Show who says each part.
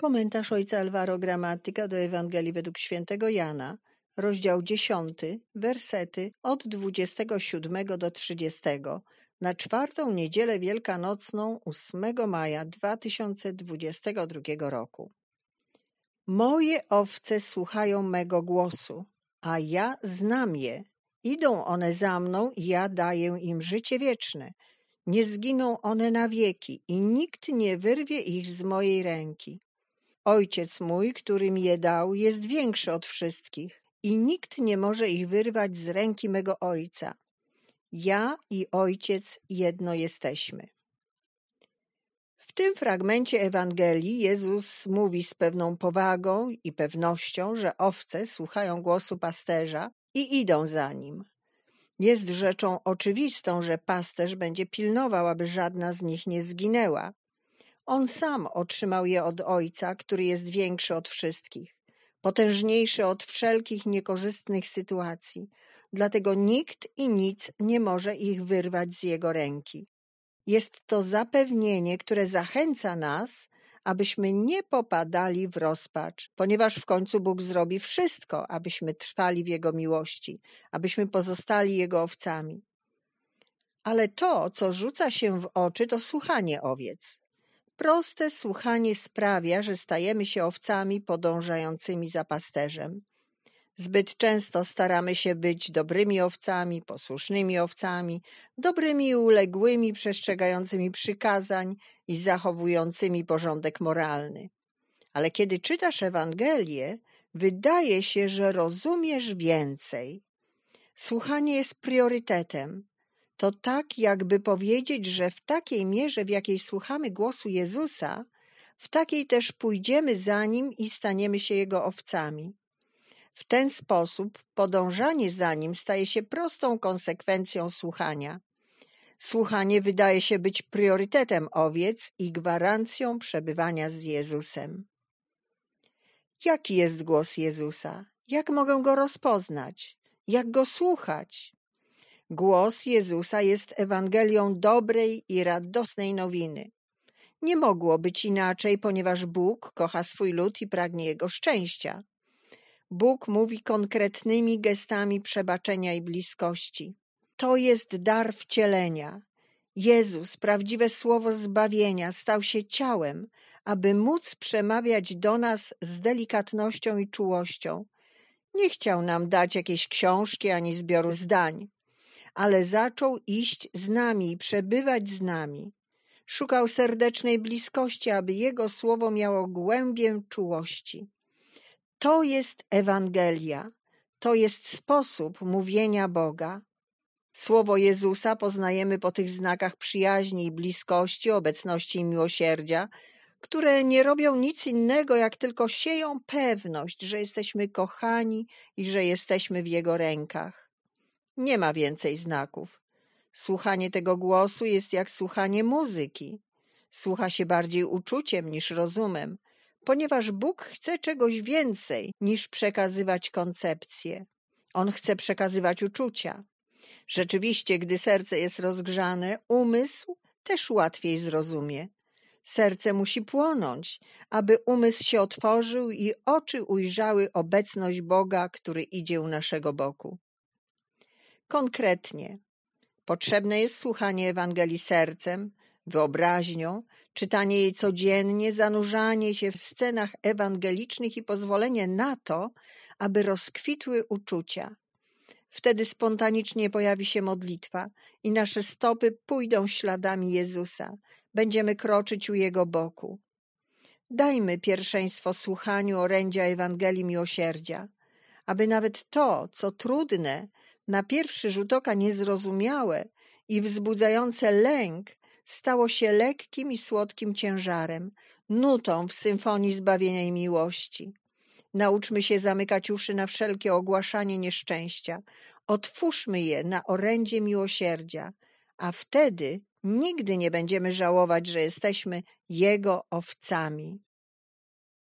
Speaker 1: Komentarz ojca Alvaro Gramatyka do Ewangelii według świętego Jana, rozdział 10, wersety od 27 do 30, na czwartą niedzielę wielkanocną 8 maja 2022 roku. Moje owce słuchają mego głosu, a ja znam je. Idą one za mną i ja daję im życie wieczne. Nie zginą one na wieki i nikt nie wyrwie ich z mojej ręki. Ojciec mój, który mi je dał, jest większy od wszystkich i nikt nie może ich wyrwać z ręki mego Ojca. Ja i Ojciec jedno jesteśmy. W tym fragmencie Ewangelii Jezus mówi z pewną powagą i pewnością, że owce słuchają głosu pasterza i idą za nim. Jest rzeczą oczywistą, że pasterz będzie pilnował, aby żadna z nich nie zginęła. On sam otrzymał je od Ojca, który jest większy od wszystkich, potężniejszy od wszelkich niekorzystnych sytuacji, dlatego nikt i nic nie może ich wyrwać z jego ręki. Jest to zapewnienie, które zachęca nas, abyśmy nie popadali w rozpacz, ponieważ w końcu Bóg zrobi wszystko, abyśmy trwali w Jego miłości, abyśmy pozostali Jego owcami. Ale to, co rzuca się w oczy, to słuchanie owiec. Proste słuchanie sprawia, że stajemy się owcami podążającymi za pasterzem. Zbyt często staramy się być dobrymi owcami, posłusznymi owcami, dobrymi i uległymi, przestrzegającymi przykazań i zachowującymi porządek moralny. Ale kiedy czytasz Ewangelię, wydaje się, że rozumiesz więcej. Słuchanie jest priorytetem. To tak, jakby powiedzieć, że w takiej mierze, w jakiej słuchamy głosu Jezusa, w takiej też pójdziemy za nim i staniemy się jego owcami. W ten sposób podążanie za nim staje się prostą konsekwencją słuchania. Słuchanie wydaje się być priorytetem owiec i gwarancją przebywania z Jezusem. Jaki jest głos Jezusa? Jak mogę go rozpoznać? Jak go słuchać? Głos Jezusa jest Ewangelią dobrej i radosnej nowiny. Nie mogło być inaczej, ponieważ Bóg kocha swój lud i pragnie jego szczęścia. Bóg mówi konkretnymi gestami przebaczenia i bliskości. To jest dar wcielenia. Jezus, prawdziwe słowo zbawienia, stał się ciałem, aby móc przemawiać do nas z delikatnością i czułością. Nie chciał nam dać jakiejś książki ani zbioru zdań, ale zaczął iść z nami przebywać z nami. Szukał serdecznej bliskości, aby Jego słowo miało głębię czułości. To jest Ewangelia, to jest sposób mówienia Boga. Słowo Jezusa poznajemy po tych znakach przyjaźni bliskości, obecności i miłosierdzia, które nie robią nic innego, jak tylko sieją pewność, że jesteśmy kochani i że jesteśmy w Jego rękach. Nie ma więcej znaków. Słuchanie tego głosu jest jak słuchanie muzyki. Słucha się bardziej uczuciem niż rozumem, ponieważ Bóg chce czegoś więcej niż przekazywać koncepcje. On chce przekazywać uczucia. Rzeczywiście, gdy serce jest rozgrzane, umysł też łatwiej zrozumie. Serce musi płonąć, aby umysł się otworzył i oczy ujrzały obecność Boga, który idzie u naszego boku. Konkretnie, potrzebne jest słuchanie Ewangelii sercem, wyobraźnią, czytanie jej codziennie, zanurzanie się w scenach ewangelicznych i pozwolenie na to, aby rozkwitły uczucia. Wtedy spontanicznie pojawi się modlitwa i nasze stopy pójdą śladami Jezusa. Będziemy kroczyć u Jego boku. Dajmy pierwszeństwo słuchaniu orędzia Ewangelii Miłosierdzia, aby nawet to, co trudne, na pierwszy rzut oka niezrozumiałe i wzbudzające lęk, stało się lekkim i słodkim ciężarem, nutą w symfonii zbawienia i miłości. Nauczmy się zamykać uszy na wszelkie ogłaszanie nieszczęścia. Otwórzmy je na orędzie miłosierdzia, a wtedy nigdy nie będziemy żałować, że jesteśmy Jego owcami.